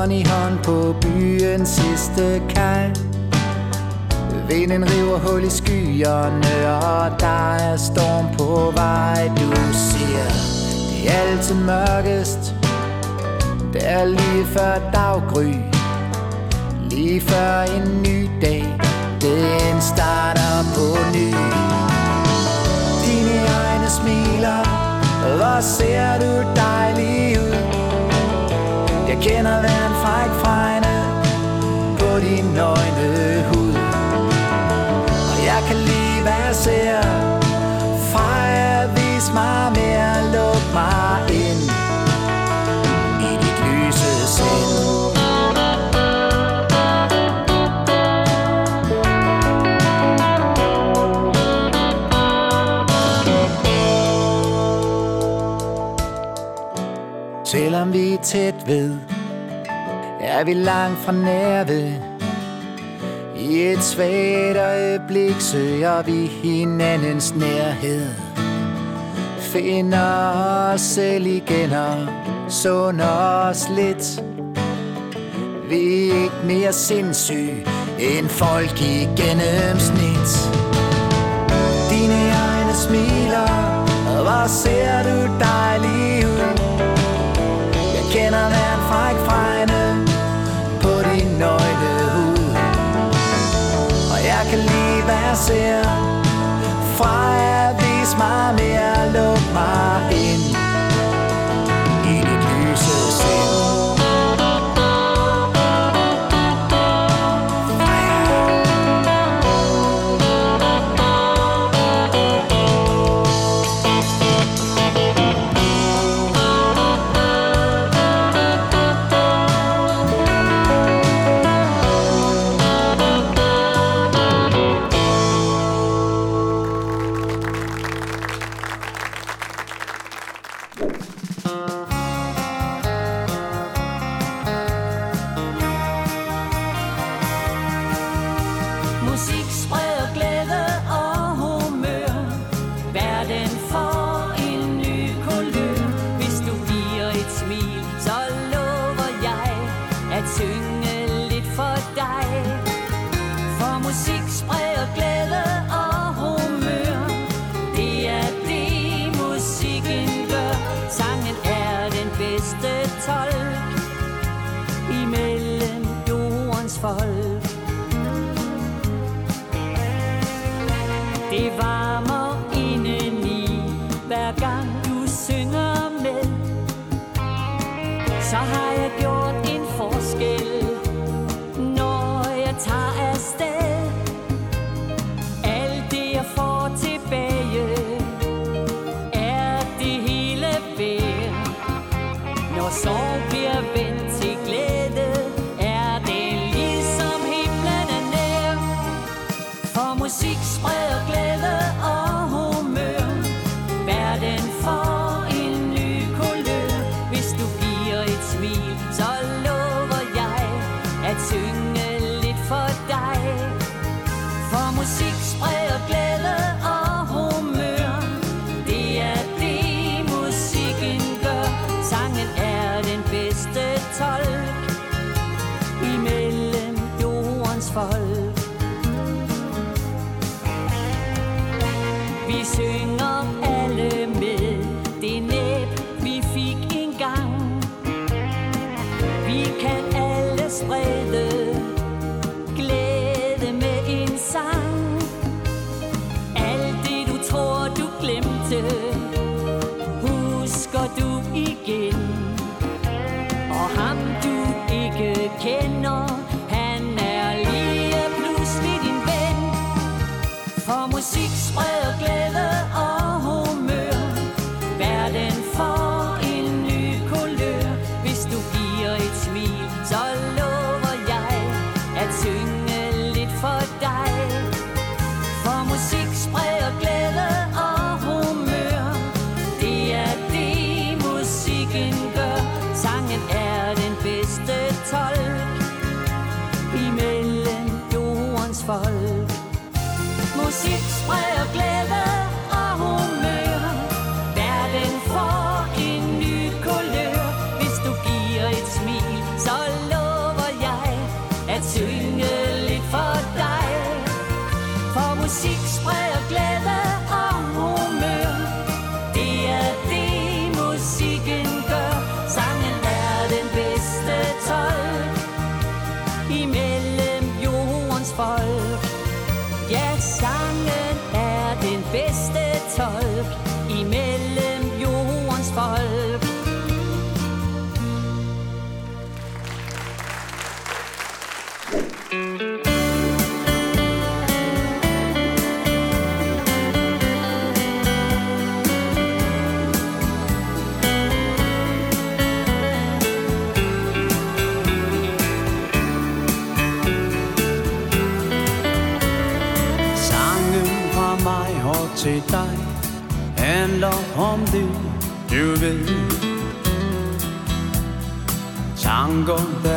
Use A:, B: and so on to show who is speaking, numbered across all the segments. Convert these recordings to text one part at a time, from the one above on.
A: Hånd i hånd på byens sidste kaj Vinden river hul i skyerne Og der er storm på vej. Du siger, det er altid mørkest. Det er lige før daggry. Lige før en ny dag. Den starter på ny. Dine egne smiler Hvor ser du dejlig ud? Kender hver en fræk fregne på din nøgne hud. Og jeg kan lide hvad jeg ser. Freja, vis mig mere, luk mig ind I dit lyse sind. Selvom vi er tæt ved er vi langt fra nærved I et svagt øjeblik Søger vi hinandens nærhed. Finder os selv igen Og sunder os lidt. Vi er ikke mere sindssyge End folk i gennemsnit. Dine egne smiler og Hvor ser du dejlig ud? Jeg kender hver en fræk fregne på jeg ser Freja, vis mig mere,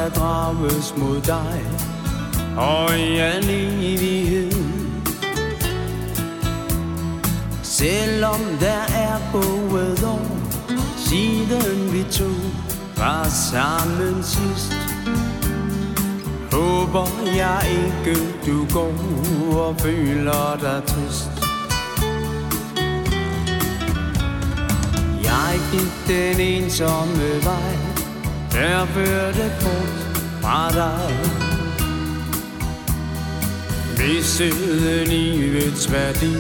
B: der drages mod dig. Og i al evighed. Selvom der er gået år, siden vi to var sammen sidst, Håber jeg ikke du går og føler dig trist. Jeg gik den ensomme vej. Der førte bort fra dig. Missede livets værdi.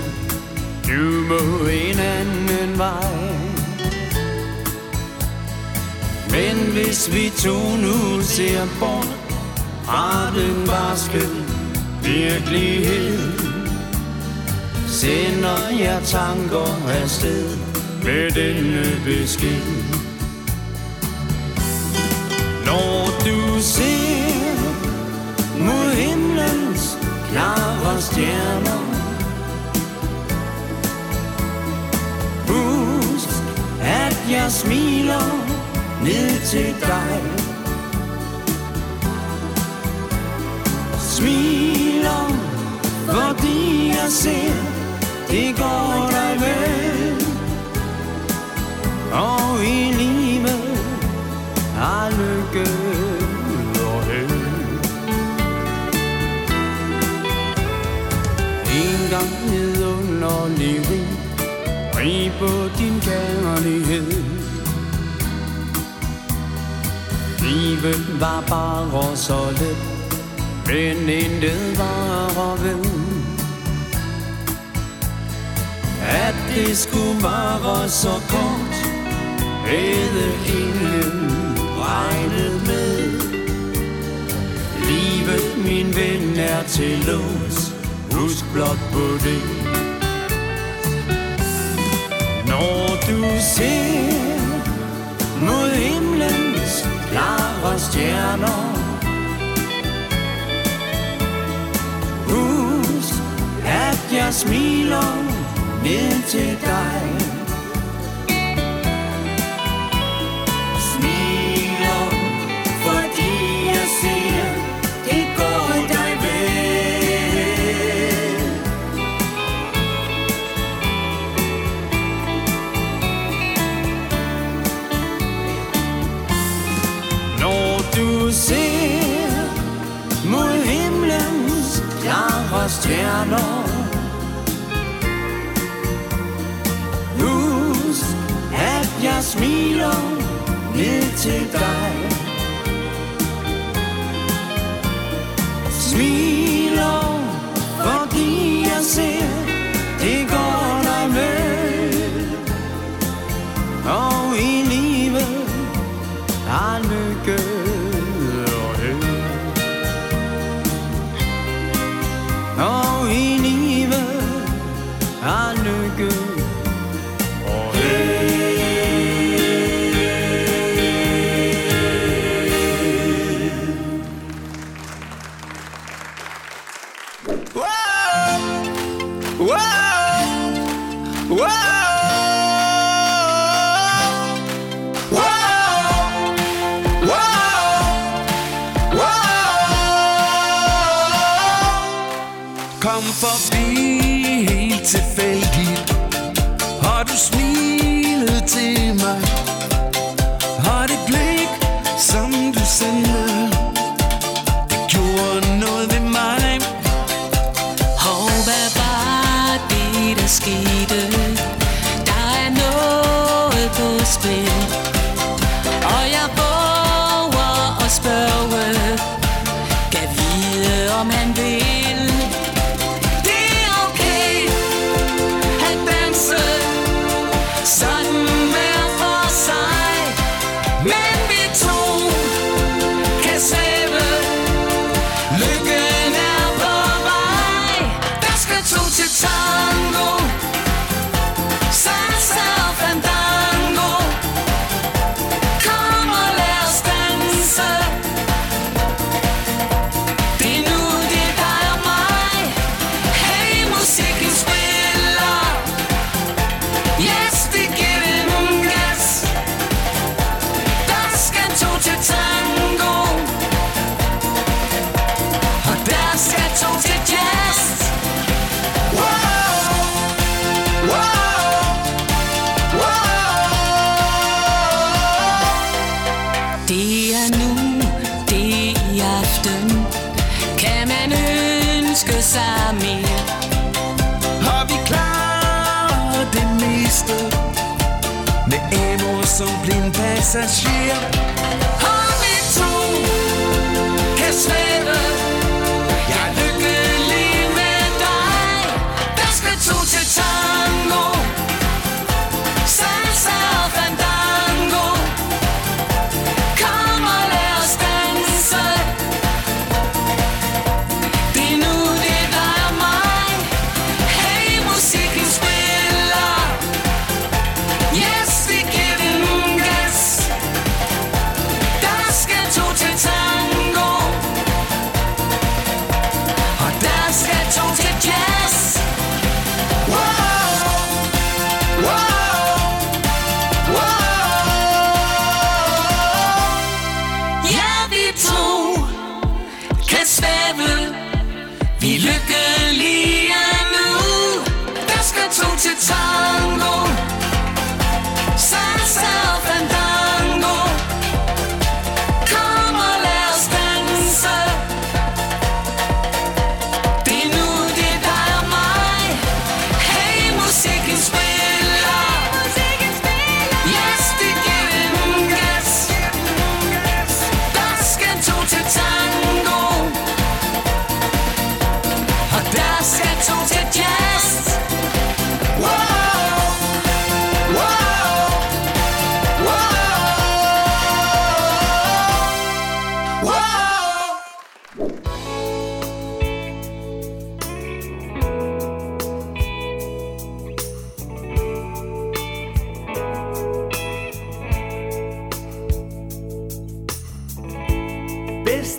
B: Du må en anden vej. Men hvis vi to nu ser bort fra den barske virkelighed Sender jeg tanker afsted med denne besked. Klare stjerner. Husk, at jeg smiler ned til dig. Smiler, fordi jeg ser, det går dig vel. Og i livet har lykke. Gang vidunderlig rig, rig på din kærlighed. Livet var bare så let men intet var ved. At det skulle være så kort Havde ingen regnet med. Livet, min ven, er til lås. Husk blot på det Når du ser mod himlens klare stjerner Husk, at jeg smiler ned til dig. Smiler ned til dig. Smiler,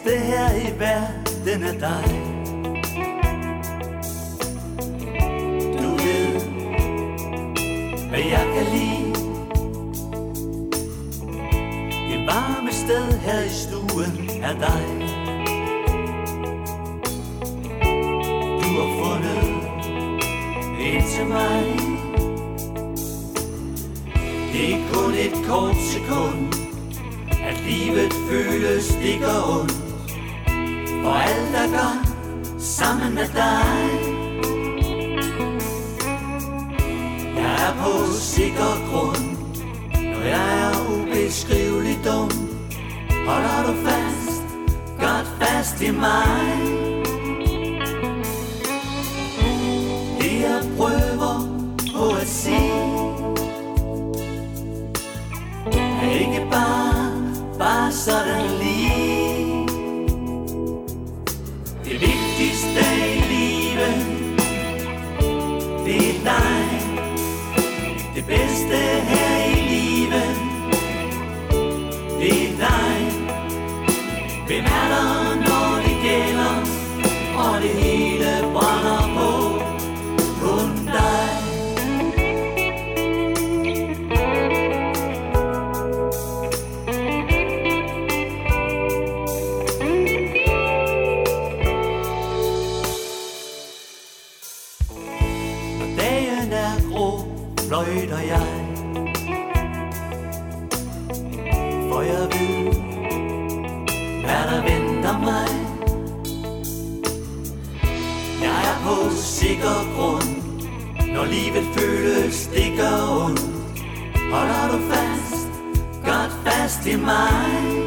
C: bedste her i verden er dig rå
D: fløjter jeg. For jeg ved, hvad der venter mig. Jeg er på sikker grund. Når livet føles stikker ondt Holder du fast, godt fast i mig.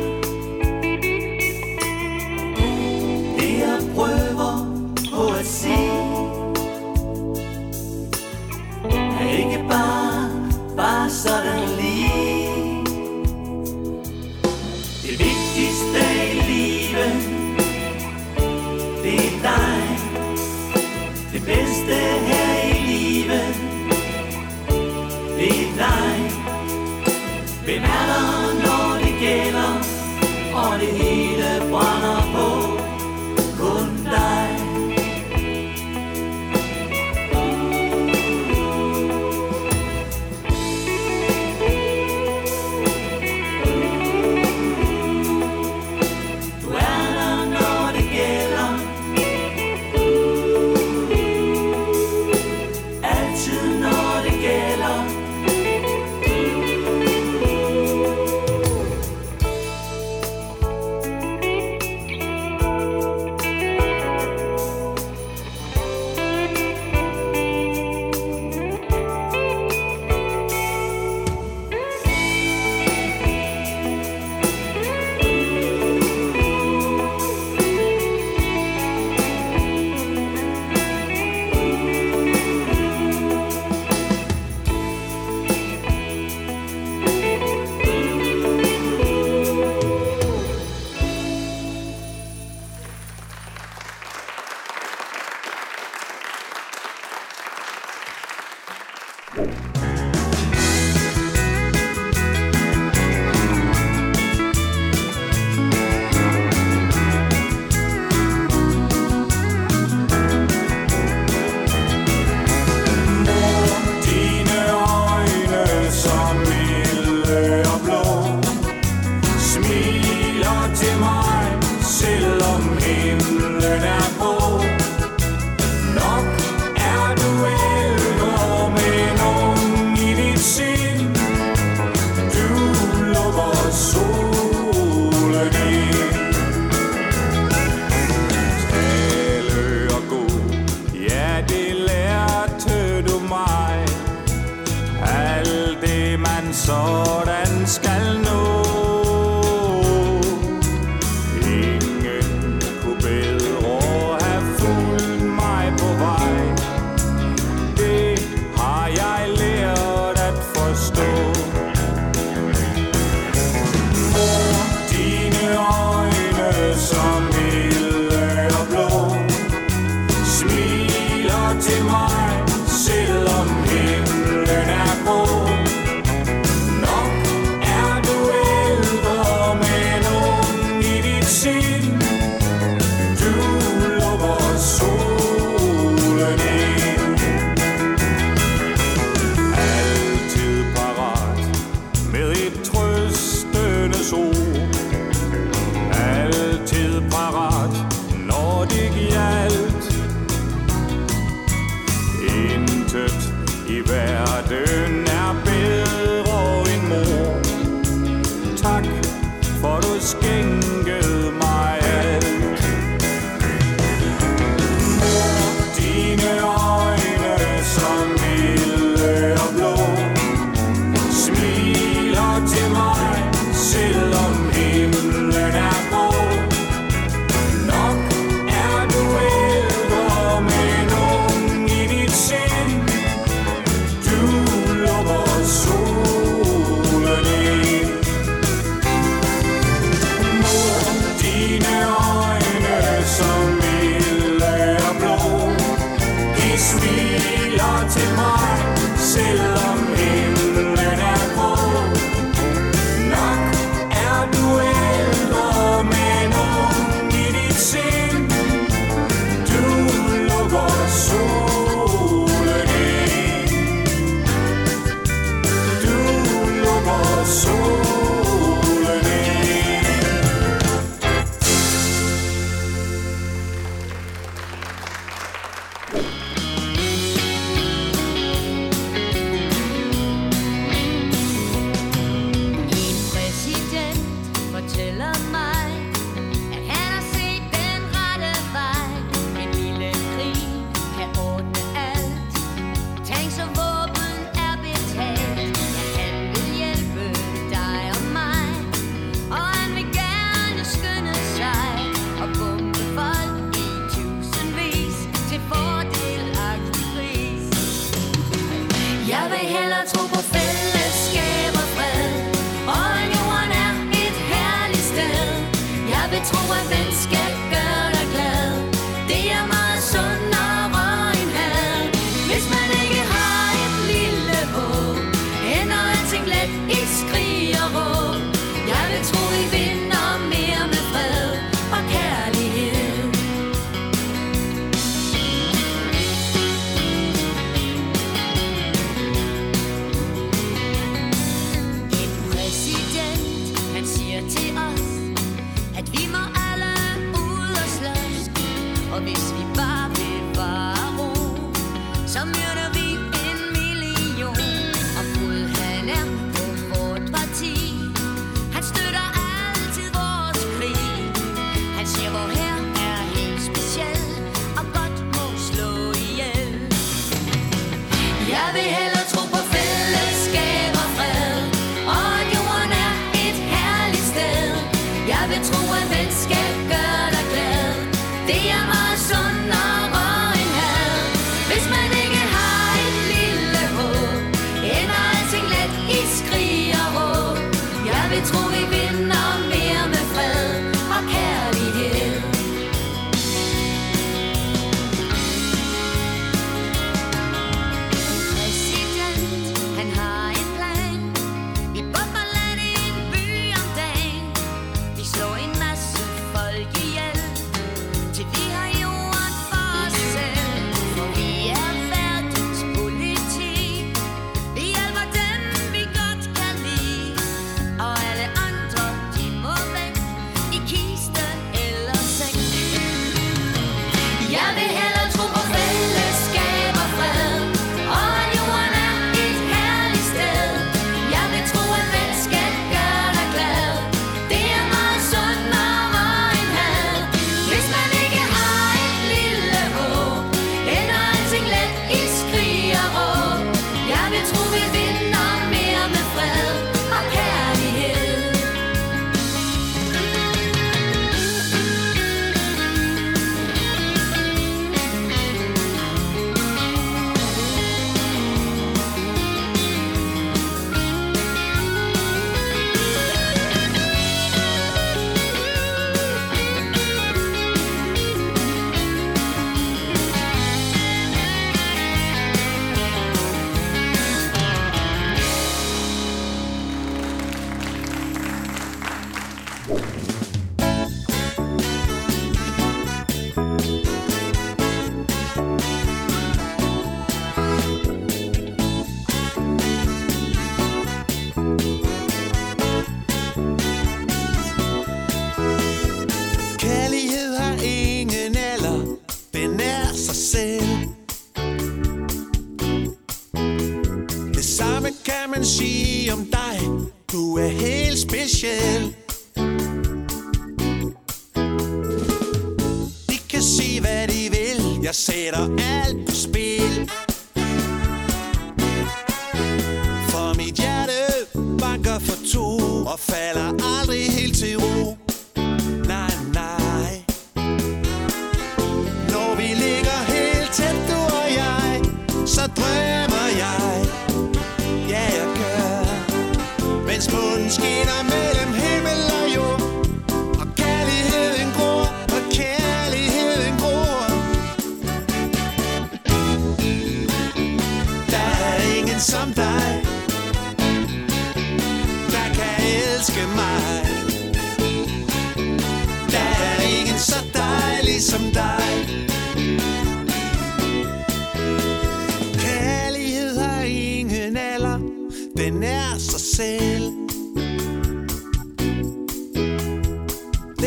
D: get up.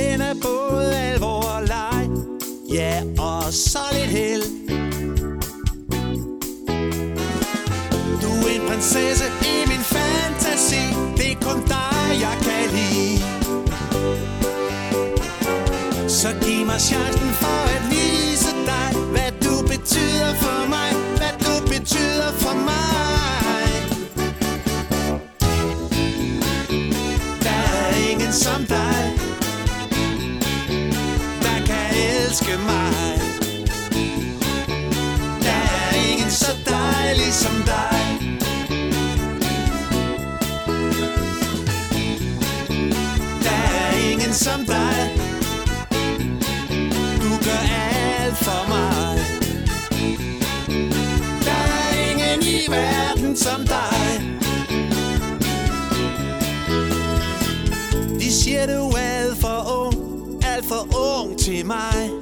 D: den er både alvor og
E: leg. Ja, og så lidt held. Du er en prinsesse i min fantasi. Det er kun dig, jeg kan lide. Så giv mig chancen for at vise dig, ligesom dig. Der er ingen som
F: dig.
A: Du gør alt for mig. Der er ingen i verden som dig. De siger du er alt for ung Alt for ung til mig.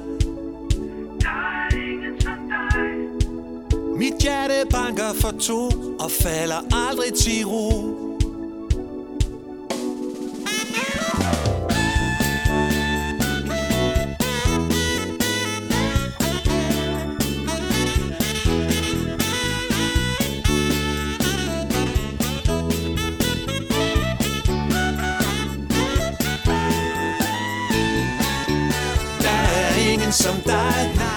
A: Hjerte banker for to Og falder aldrig til ro. Der er ingen som dig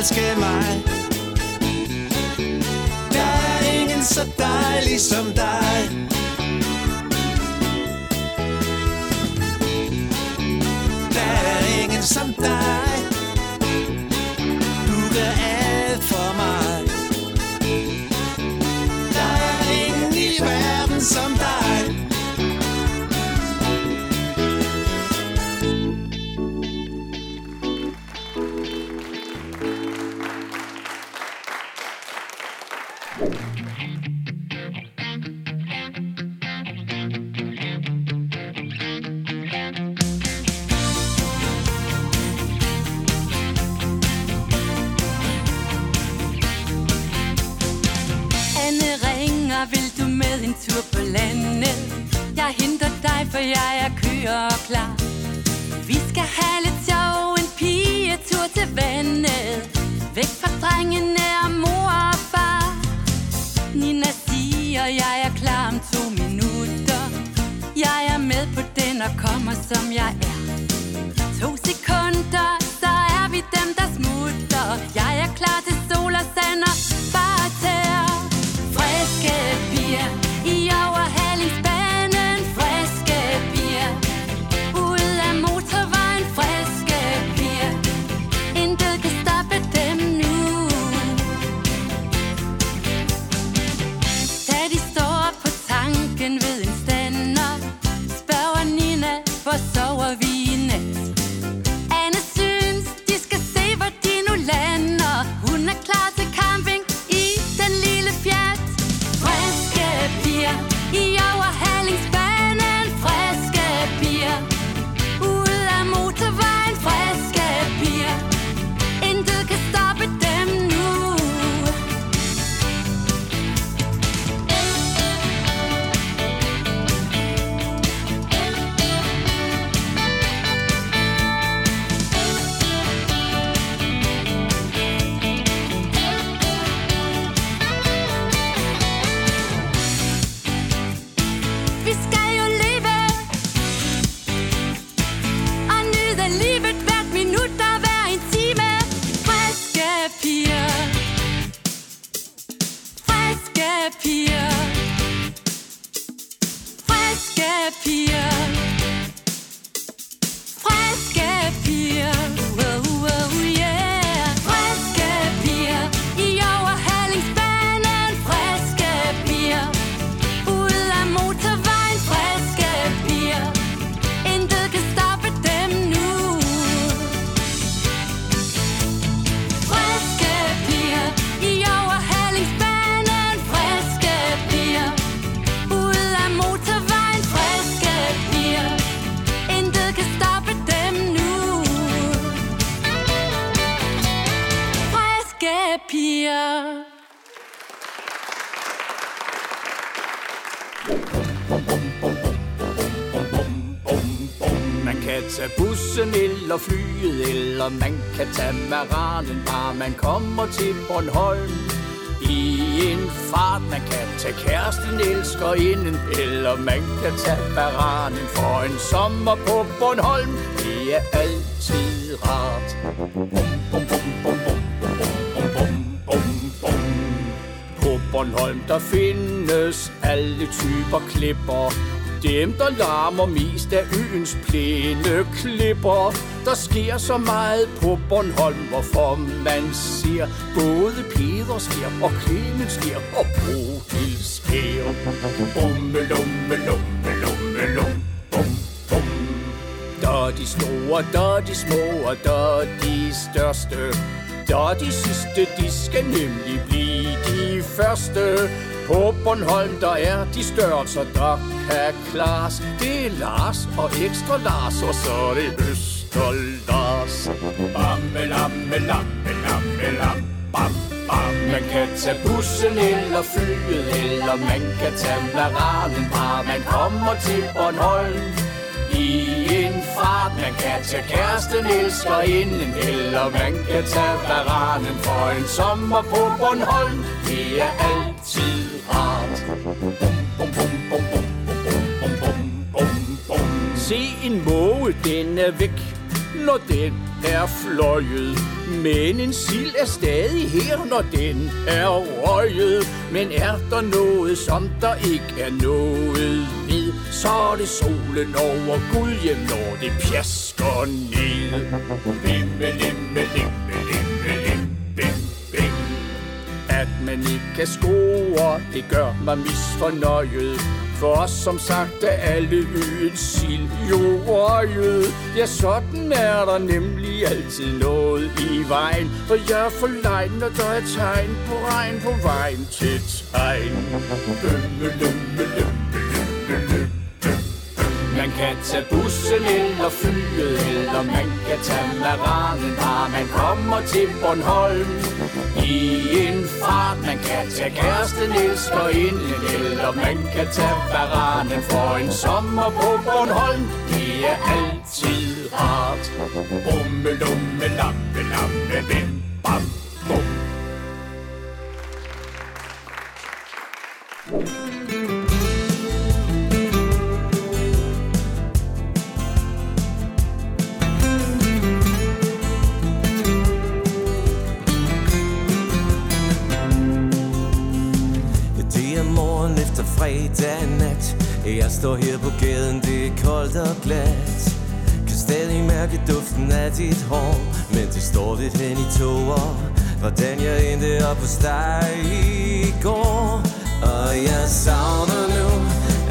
A: elske mig. Der er ingen så dejlig som dig.
E: Man kan tage bussen eller flyet, eller man kan tage maranen, bare man kommer til Bornholm. I en fart, man kan tage kæresten, elsker inden, eller man kan tage baranen for en sommer på Bornholm. Det er altid rart. Bum, bum, bum, bum, Bornholm der findes alle typer klipper Dem der larmer mest af øens plæne klipper Der sker så meget på Bornholm Hvorfor man ser både Peder sker og Clemens sker Og Bodil sker Bummelummelum lum, bum, bum. Der de store, der de små, og der de største. Der de sidste, de skal nemlig blive de første. På Bornholm, der er de størrelser, der kan klares. Det er Lars og ekstra Lars, og så er det Øster Lars. Bamme, lamme, lamme, lamme, lamme, bam, bam. Man kan tage bussen eller flyet, eller man kan tage maranen, bare man kommer til Bornholm. I en fart, man kan tage kæresten, elsker inden, eller man kan tage varanen for en sommer på Bornholm. Det er altid rart. Bum, bum, bum, bum, bum, bum, bum, bum, bum, bum. Se en måge, den er væk, når den er fløjet. Men en sild er stadig her, når den er røget. Men er der noget, som der ikke er noget ved, så er det solen over Gudhjem, når det pjasker ned. Bimme, limme, limme, limme, lim, bim, bim. At man ikke kan score, det gør mig misfornøjet. For os som sagt er alle øens sild jo røget. Ja, sådan er der nemlig altid noget i vejen. For jeg er for lejn, når der er tegn på regn på vejen til tegn. Lømme, lømme, lømme, lømme, lømme. Man kan tage bussen eller flyet, eller man kan tage maranen, bare man kommer til Bornholm. I en fart, man kan tage kæresten, elsker inden, eller man kan tage varanen for en sommer på Bornholm. Det er altid rart. Bumme, lumme, lamme, lamme, bim, bam, bum.
F: Fredag nat. Jeg står her på gaden, det er koldt og glat. Kan stadig mærke duften af dit hår Men det står lidt hen i tåger. Hvordan jeg endte op hos dig i går. Og jeg savner nu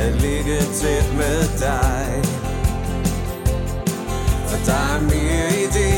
F: at ligge tæt med dig. For der er mere i det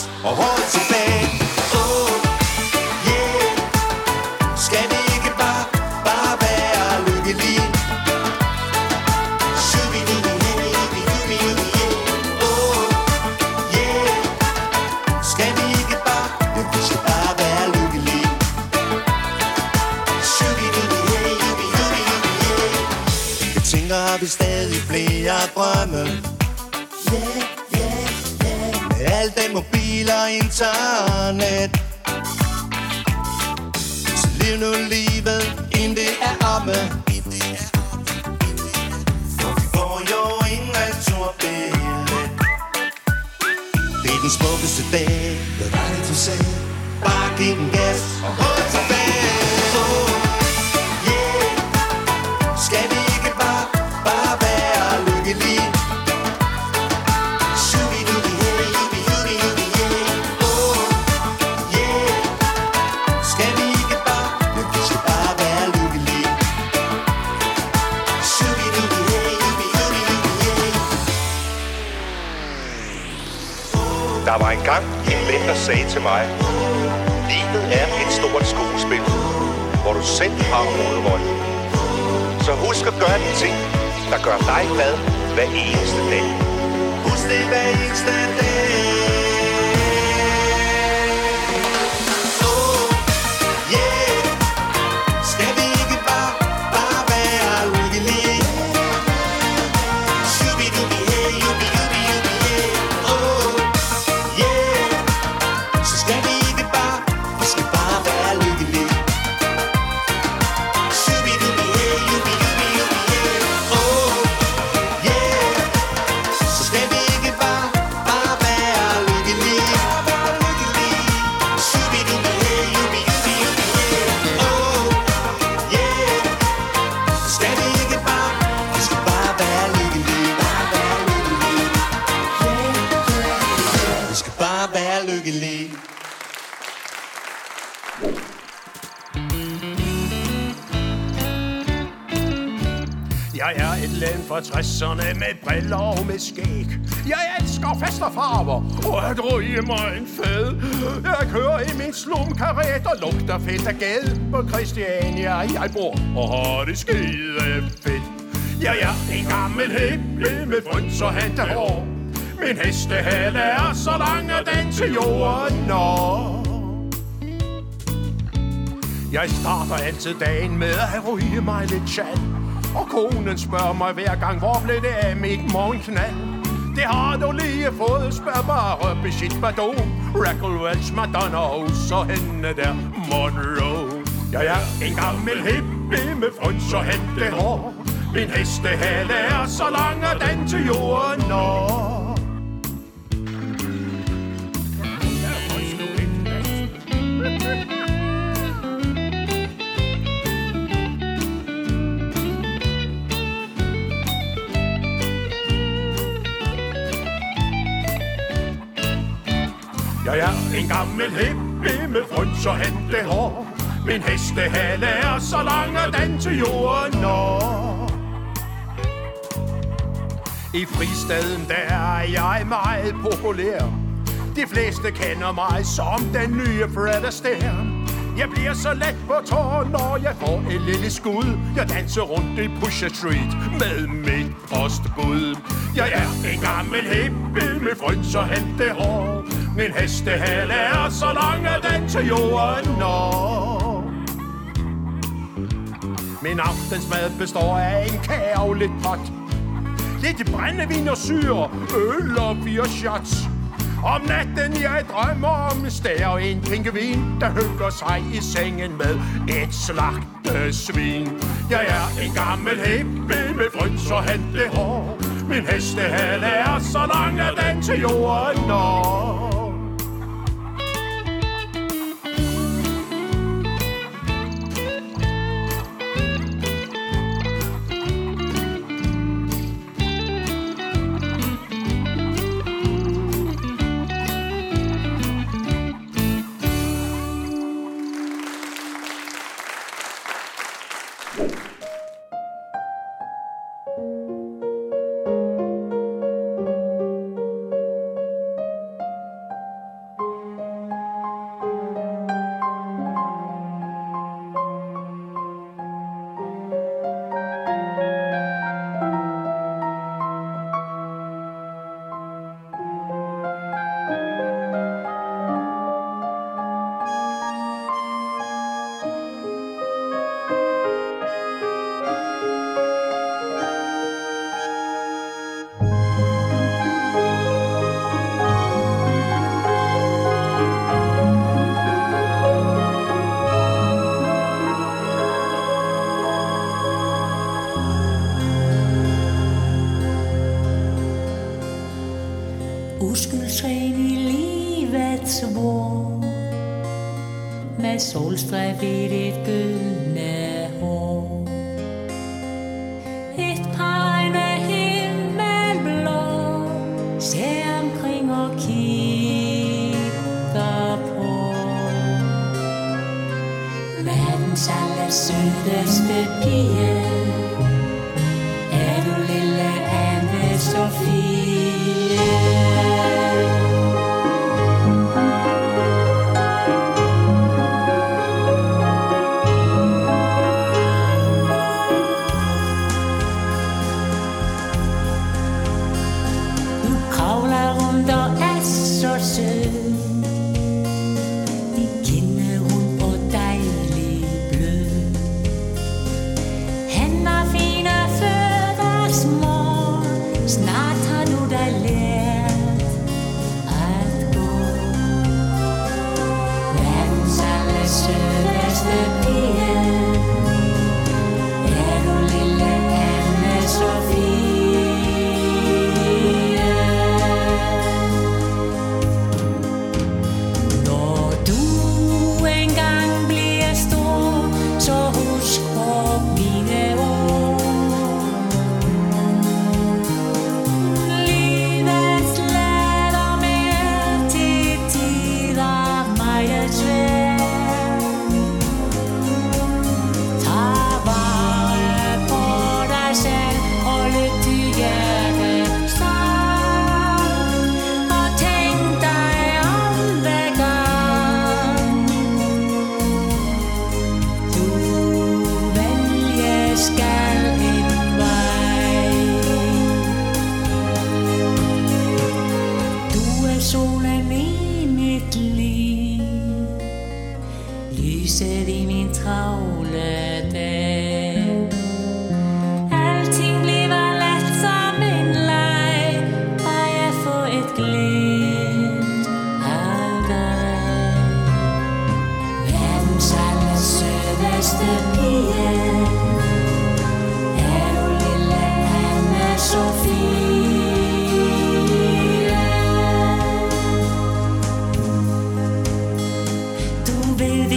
G: giv og hold tilbage Oh, yeah. Skal vi ikke bare, bare være lykkelige yeah. Oh, yeah. Skal vi ikke bare, ja, vi skal bare være lykkelige Jeg tænker, har vi stadig flere drømme. Mobil internet. Så lev nu livet, inden det er oppe For vi får jo ingen returbillet Det er den smukkeste dag Hvad var det du sagde? Bare giv den gas og hold tilbage
H: der sagde til mig, livet er et stort skuespil, hvor du selv har hovedrollen. Så husk at gøre de ting, der gør dig glad hver eneste dag.
G: Husk det hver eneste dag.
I: Og fedt på Christiania. Jeg bor og har det skide fedt. Ja, ja, en gammel hæble med fryns og hår. Min hestehale er så lang, at den til jorden når. Jeg starter altid dagen med at ryge mig lidt chat. Og konen spørger mig hver gang, hvor blev det af mit morgenknald? Det har du lige fået, spørg bare Brigitte Bardot, Rackle Welch, Madonna og så hende der Monroe. Jeg er en gammel hippie med fryns og hår. Min hestehale er så lang, at den til jorden når. Jeg er en gammel hippie med fryns og hår. Min hestehale er så lang, at den til jorden når. I fristaden der er jeg meget populær. De fleste kender mig som den nye Fred Astaire. Jeg bliver så let på tår, når jeg får et lille skud. Jeg danser rundt i Pusher Street med mit postbud. Jeg er en gammel hippie med fryns og hår. Min hestehale er så lang, at den til jorden når. Min aftensmad består af en kærligt pot. Lidt brændevin og syre, øl og fire shots. Om natten jeg drømmer om stær og en pingvin, der hygger sig i sengen med et slagtesvin. Jeg er en gammel hippie med fryns og hår. Min hestehale er så lang, at den til jorden når.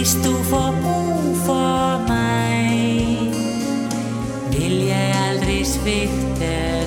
A: Hvis du får brug for mig Vil jeg aldrig svigte.